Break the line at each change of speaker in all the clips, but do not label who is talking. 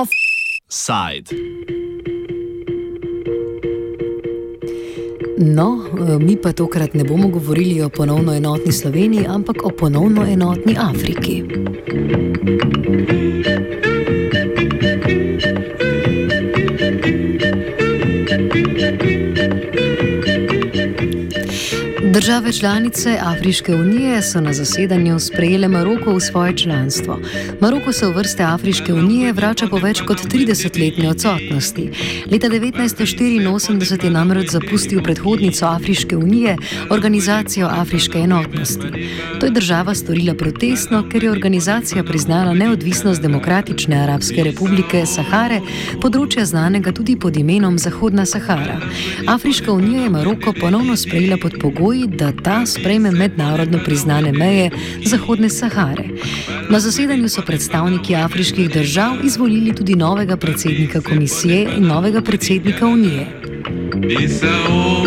Off side.
No, eh, mi pa tokrat ne bomo govorili o ponovno enotni Sloveniji, ampak o ponovno enotni Afriki. Hey. Države članice Afriške unije so na zasedanju sprejele Maroko v svoje članstvo. Maroko se v vrste Afriške unije vrača po več kot 30-letni odsotnosti. Leta 1984 je namreč zapustil predhodnico Afriške unije, organizacijo Afriške enotnosti. To je država storila protestno, ker je organizacija priznala neodvisnost Demokratične Arabske republike Sahare, področja znanega tudi pod imenom Zahodna Sahara. Afriška unija je Maroko ponovno sprejela pod pogoji, da ta sprejme mednarodno priznane meje Zahodne Sahare. Na zasedanju so predstavniki afriških držav izvolili tudi novega predsednika komisije in novega predsednika unije.
Bisao.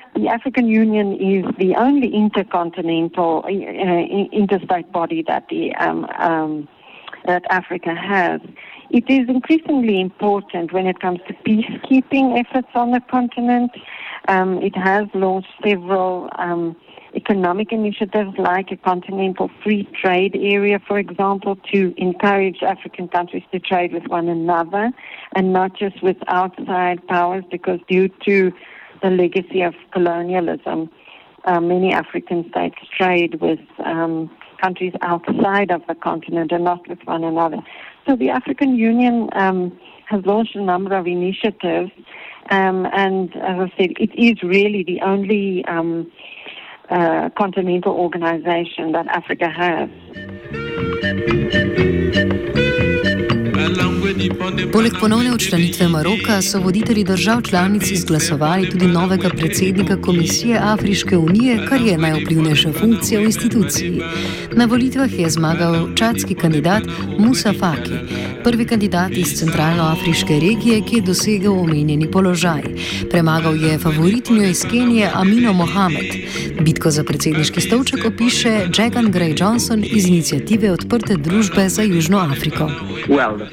the African Union is the only intercontinental, uh, uh, interstate body that the um, um, that Africa has. It is increasingly important when it comes to peacekeeping efforts on the continent. Um, it has launched several um, economic initiatives like a continental free trade area, for example, to encourage African countries to trade with one another and not just with outside powers because due to the legacy of colonialism. Uh, many African states trade with um, countries outside of the continent and not with one another. So the African Union um, has launched a number of initiatives, um, and as I said, it is really the only um, uh, continental organization that Africa has.
Poleg ponovne odštelitve Maroka so voditelji držav članic izglasovali tudi novega predsednika Komisije Afriške unije, kar je najvplivnejša funkcija v instituciji. Na volitvah je zmagal čadski kandidat Musa Faki, prvi kandidat iz Centralnoafriške regije, ki je dosegel omenjeni položaj. Premagal je favoritnjo iz Kenije Amino Mohamed. Bitko za predsedniški stolček opiše Jagan Gray Johnson iz inicijative Odprte družbe za Južno Afriko.
Well,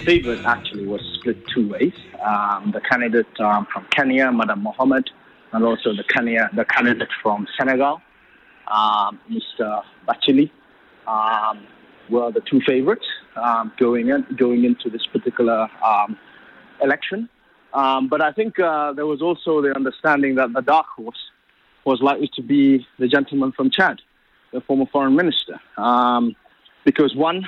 actually was split two ways. Um, the candidate um, from Kenya, Madam Mohamed, and also the Kenya, the candidate from Senegal, um, Mr. Bathily, um, were the two favorites um, going in, going into this particular um, election. but I think uh, there was also the understanding that the dark horse was likely to be the gentleman from Chad, the former foreign minister, because one,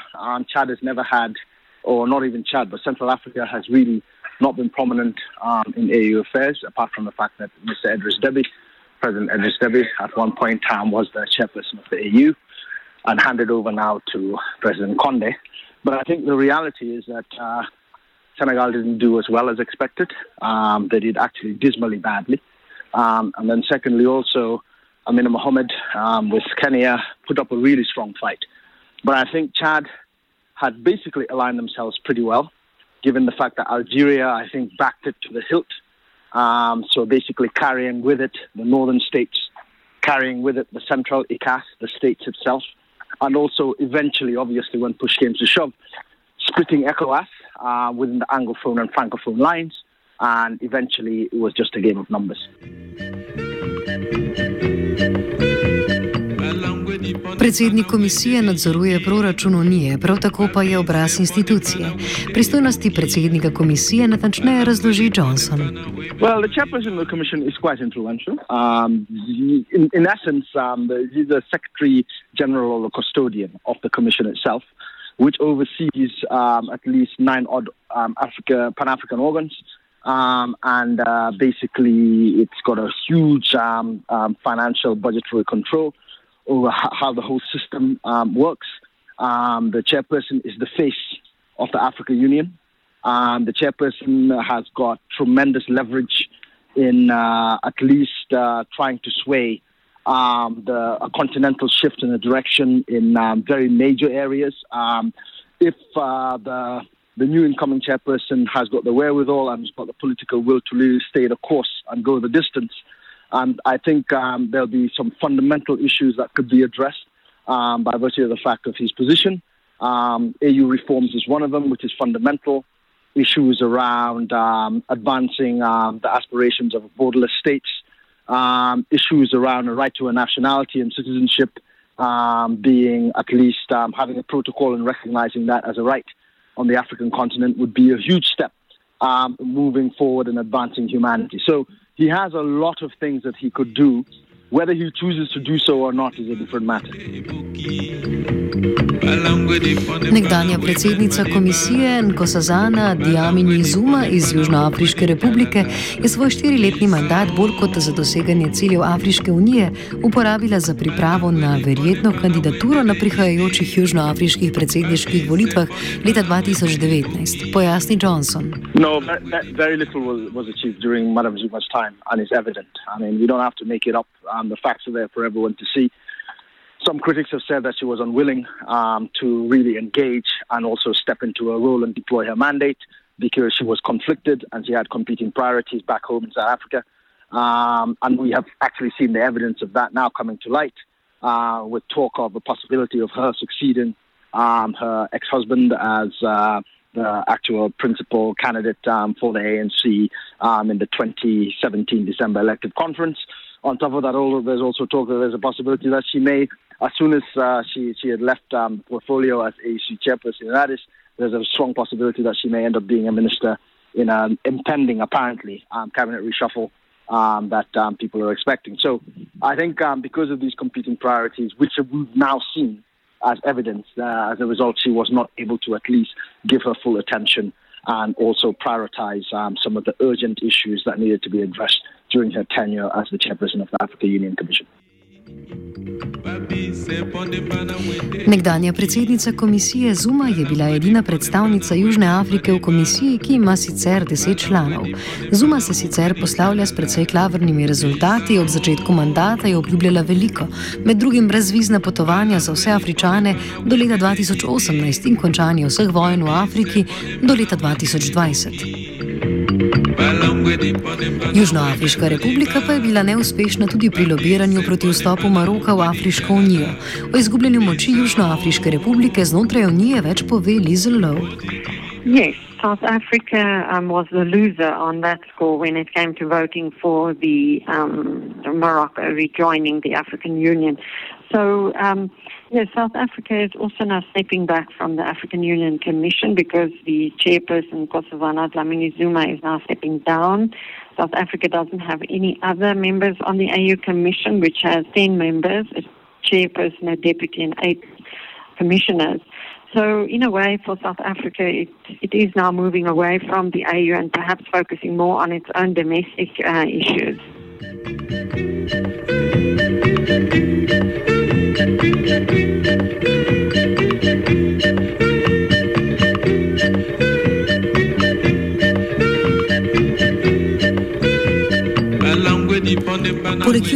Chad has never had or not even Chad, but Central Africa has really not been prominent um, in AU affairs, apart from the fact that Mr. Idriss Déby, President Idriss Déby, at one point in time was the chairperson of the AU and handed over now to President Conde. But I think the reality is that uh, Senegal didn't do as well as expected. Um, they did actually dismally badly. Um, and then, secondly, also, Amina Mohamed um, with Kenya put up a really strong fight. But I think Chad had basically aligned themselves pretty well, given the fact that Algeria, I think, backed it to the hilt. Um, so basically carrying with it the northern states, carrying with it the central ECCAS, the states itself, and also eventually, obviously, when push came to shove, splitting ECOWAS uh, within the Anglophone and Francophone lines, and eventually it was just a game of numbers.
Predsednik komisije nadzoruje proračun Unije, prav tako pa je obraz institucije. Pristojnosti predsednika komisije natančneje razloži Johnson.
Well, um, in, in essence, um, which oversees um, at least nine odd um, Africa, pan-african organs um, and uh, basically it's got a huge um, um, financial budgetary control uh, Over how the whole system um, works. Um, the chairperson is the face of the African Union. Um, the chairperson has got tremendous leverage in uh, at least uh, trying to sway um, the, a continental shift in a direction in um, very major areas. Um, if uh, the the new incoming chairperson has got the wherewithal and has got the political will to really stay the course and go the distance, and I think um, there'll be some fundamental issues that could be addressed um, by virtue of the fact of his position. Um, AU reforms is one of them, which is fundamental. Issues around um, advancing um, the aspirations of borderless states, um, issues around a right to a nationality and citizenship being at least having a protocol and recognizing that as a right on the African continent would be a huge step um, moving forward and advancing humanity. So he has a lot of things that he could do Whether he chooses to do so or not is a different matter.
Nekdanja predsednica komisije Nkosazana Diamini Zuma iz Južnoafriške republike je svoj štiriletni mandat bolj kot za doseganje ciljev Afriške unije uporabila za pripravo na verjetno kandidaturo na prihajajočih južnoafriških predsedniških volitvah leta 2019. Pojasni Johnson.
No, that, that very little was, was achieved during Madame Zuma's time and it's evident. I mean, we don't have to make it up. and um, the facts are there for everyone to see. Some critics have said that she was unwilling um, to really engage and also step into her role and deploy her mandate because she was conflicted and she had competing priorities back home in South Africa. Um, and we have actually seen the evidence of that now coming to light uh, with talk of the possibility of her succeeding um, her ex husband as. Uh, the actual principal candidate um, for the ANC um, in the 2017 December elective conference on top of that, all there's also talk that there's a possibility that she may, as soon as uh, she she had left um, portfolio as AC chairperson in Addis, there's a strong possibility that she may end up being a minister in an impending, apparently, um, cabinet reshuffle um, that um, people are expecting. So I think um, because of these competing priorities, which we've now seen as evidence, uh, as a result, she was not able to at least give her full attention and also prioritize um, some of the urgent issues that needed to be addressed during her tenure as the chairperson of the Africa Union Commission.
Nekdanja predsednica komisije Zuma je bila edina predstavnica Južne Afrike v komisiji, ki ima sicer 10 članov. Zuma se sicer poslavlja s precej klavrnimi rezultati, ob začetku mandata je obljubljala veliko, med drugim brezvizna potovanja za vse Afričane do leta 2018 in končanje vseh vojn v Afriki do leta 2020. Hvala. Južnoafriška republika pa je bila neuspešna tudi pri lobiranju proti vstopu Maroka v Afriško unijo. O izgubljenju moči Južnoafriške republike znotraj unije več pove Lizel Lowe.
Yes, South Africa um, was the loser on that score when it came to voting for the um, Morocco rejoining the African Union. So, um, yeah, South Africa is also now stepping back from the African Union Commission because the chairperson, Nkosazana Dlamini Zuma, is now stepping down. South Africa doesn't have any other members on the AU Commission, which has 10 members, a chairperson, a deputy, and eight commissioners. So, in a way, for South Africa, it, it is now moving away from the AU and perhaps focusing more on its own domestic uh, issues.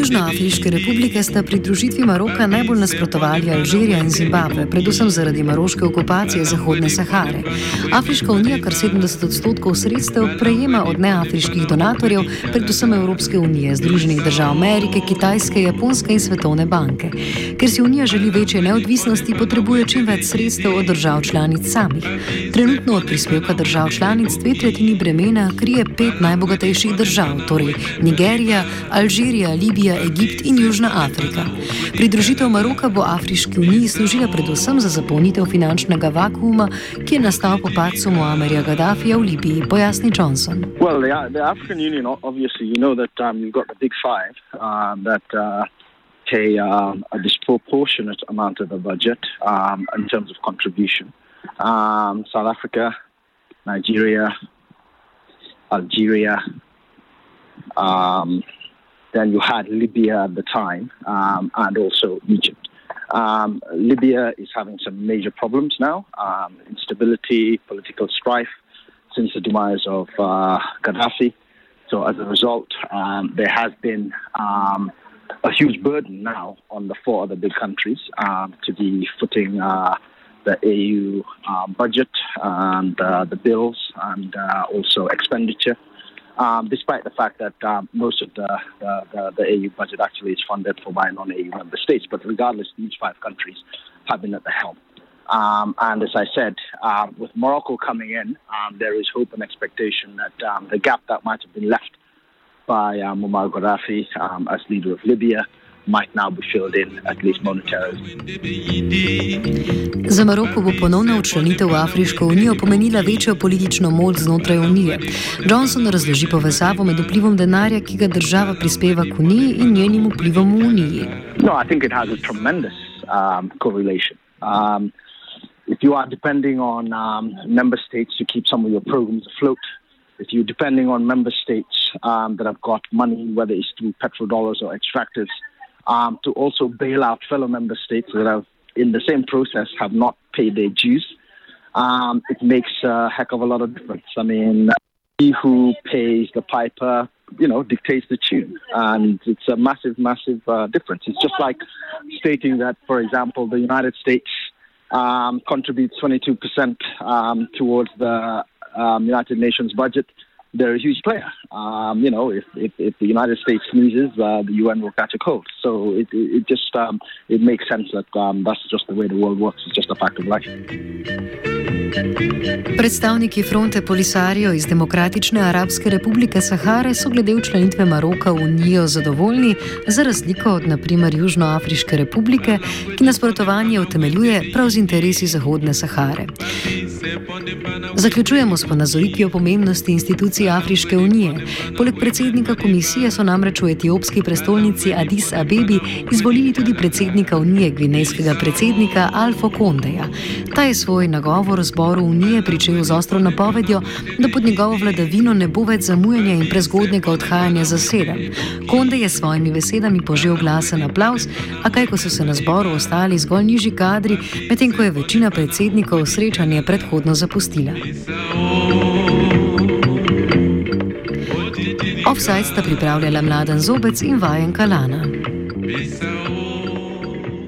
Južna Afriške republike sta pridružitvi Maroka najbolj nasprotovali Alžirija in Zimbabve, predvsem zaradi maroške okupacije Zahodne Sahare. Afriška unija kar 70 odstotkov sredstev prejema od neafriških donatorjev, predvsem Evropske unije, Združenih držav Amerike, Kitajske, Japonske in Svetovne banke. Ker si unija želi večje neodvisnosti, potrebuje čim več sredstev od držav članic samih. Trenutno od prispevka držav članic dve tretjini bremena krije pet najbogatejših držav, torej Nigerija, Alžirija, Libija, Egipt in Južna Afrika. Pridružitev Maroka bo Afriški uniji služila predvsem za zapolnitev finančnega vakuma, ki je nastal po padcu Muammarja Gaddafija v Libiji, pojasni Johnson.
Well, the, the Union, you know that, um, five, um, that uh, pay um, a disproportionate amount of the budget um, in terms of contribution. Um, South Africa, Nigeria, Algeria, um, Then you had Libya at the time um, and also Egypt. Um, Libya is having some major problems now um, instability, political strife since the demise of uh, Gaddafi. So, as a result, um, there has been um, a huge burden now on the four other big countries um, to be footing uh, the AU uh, budget and uh, the bills and uh, also expenditure um, despite the fact that um, most of the, the, the, the, EU budget actually is funded for by non-EU member states. But regardless, these five countries have been at the helm. Um, and as I said, um, with Morocco coming in, um, there is hope and expectation that um, the gap that might have been left by uh, Muammar Gaddafi as leader of Libya might now be filled in, at least monetarily.
Za Maroko bo ponovna včlanitev v Afriško unijo pomenila večjo politično moč znotraj unije. Johnson razloži povezavo med vplivom denarja, ki ga država prispeva k uniji in njenim vplivom v uniji.
No, um, um, If you are depending on um, member states to keep some of your programs afloat, if you're depending on member states um, that have got money, whether it's through petrodollars or extractives, um, to also bail out fellow member states that have in the same process have not paid their dues, um, it makes a heck of a lot of difference. I mean, he who pays the piper, you know, dictates the tune, and it's a massive, massive uh, difference. It's just like stating that, for example, the United States um, contributes 22% um, towards the um, United Nations budget they're a huge player. Um, you know, if, if, if the United States sneezes, uh, the UN will catch a cold. So it, it, it just um, it makes sense that um, that's just the way the world works. It's just a fact of life.
Predstavniki fronte Polisario iz Demokratične Arabske republike Sahare so glede včlenitve Maroka v Unijo zadovoljni, za razliko od naprimer Južnoafriške republike, ki nasprotovanje utemeljuje prav z interesi Zahodne Sahare. Zaključujemo s ponazoritvijo pomembnosti institucij Afriške unije. Poleg predsednika komisije so namreč v etiopski prestolnici Addis Abebi izvolili tudi predsednika unije, gvinejskega predsednika Alfa Kondeja. Ta je svoj nagovor zboru unije pričel z ostro napovedjo, da pod njegovo vladavino ne bo več zamujanja in prezgodnega odhajanja za sedem. Konde je s svojimi besedami požel glasen aplaus, a kaj, ko so se na zboru ostali zgolj nižji kadri, medtem ko je večina predsednikov srečanje predhodno zaključila zapustila. Offside sta pripravljala mladen zobec in vajen kalana. Pisao.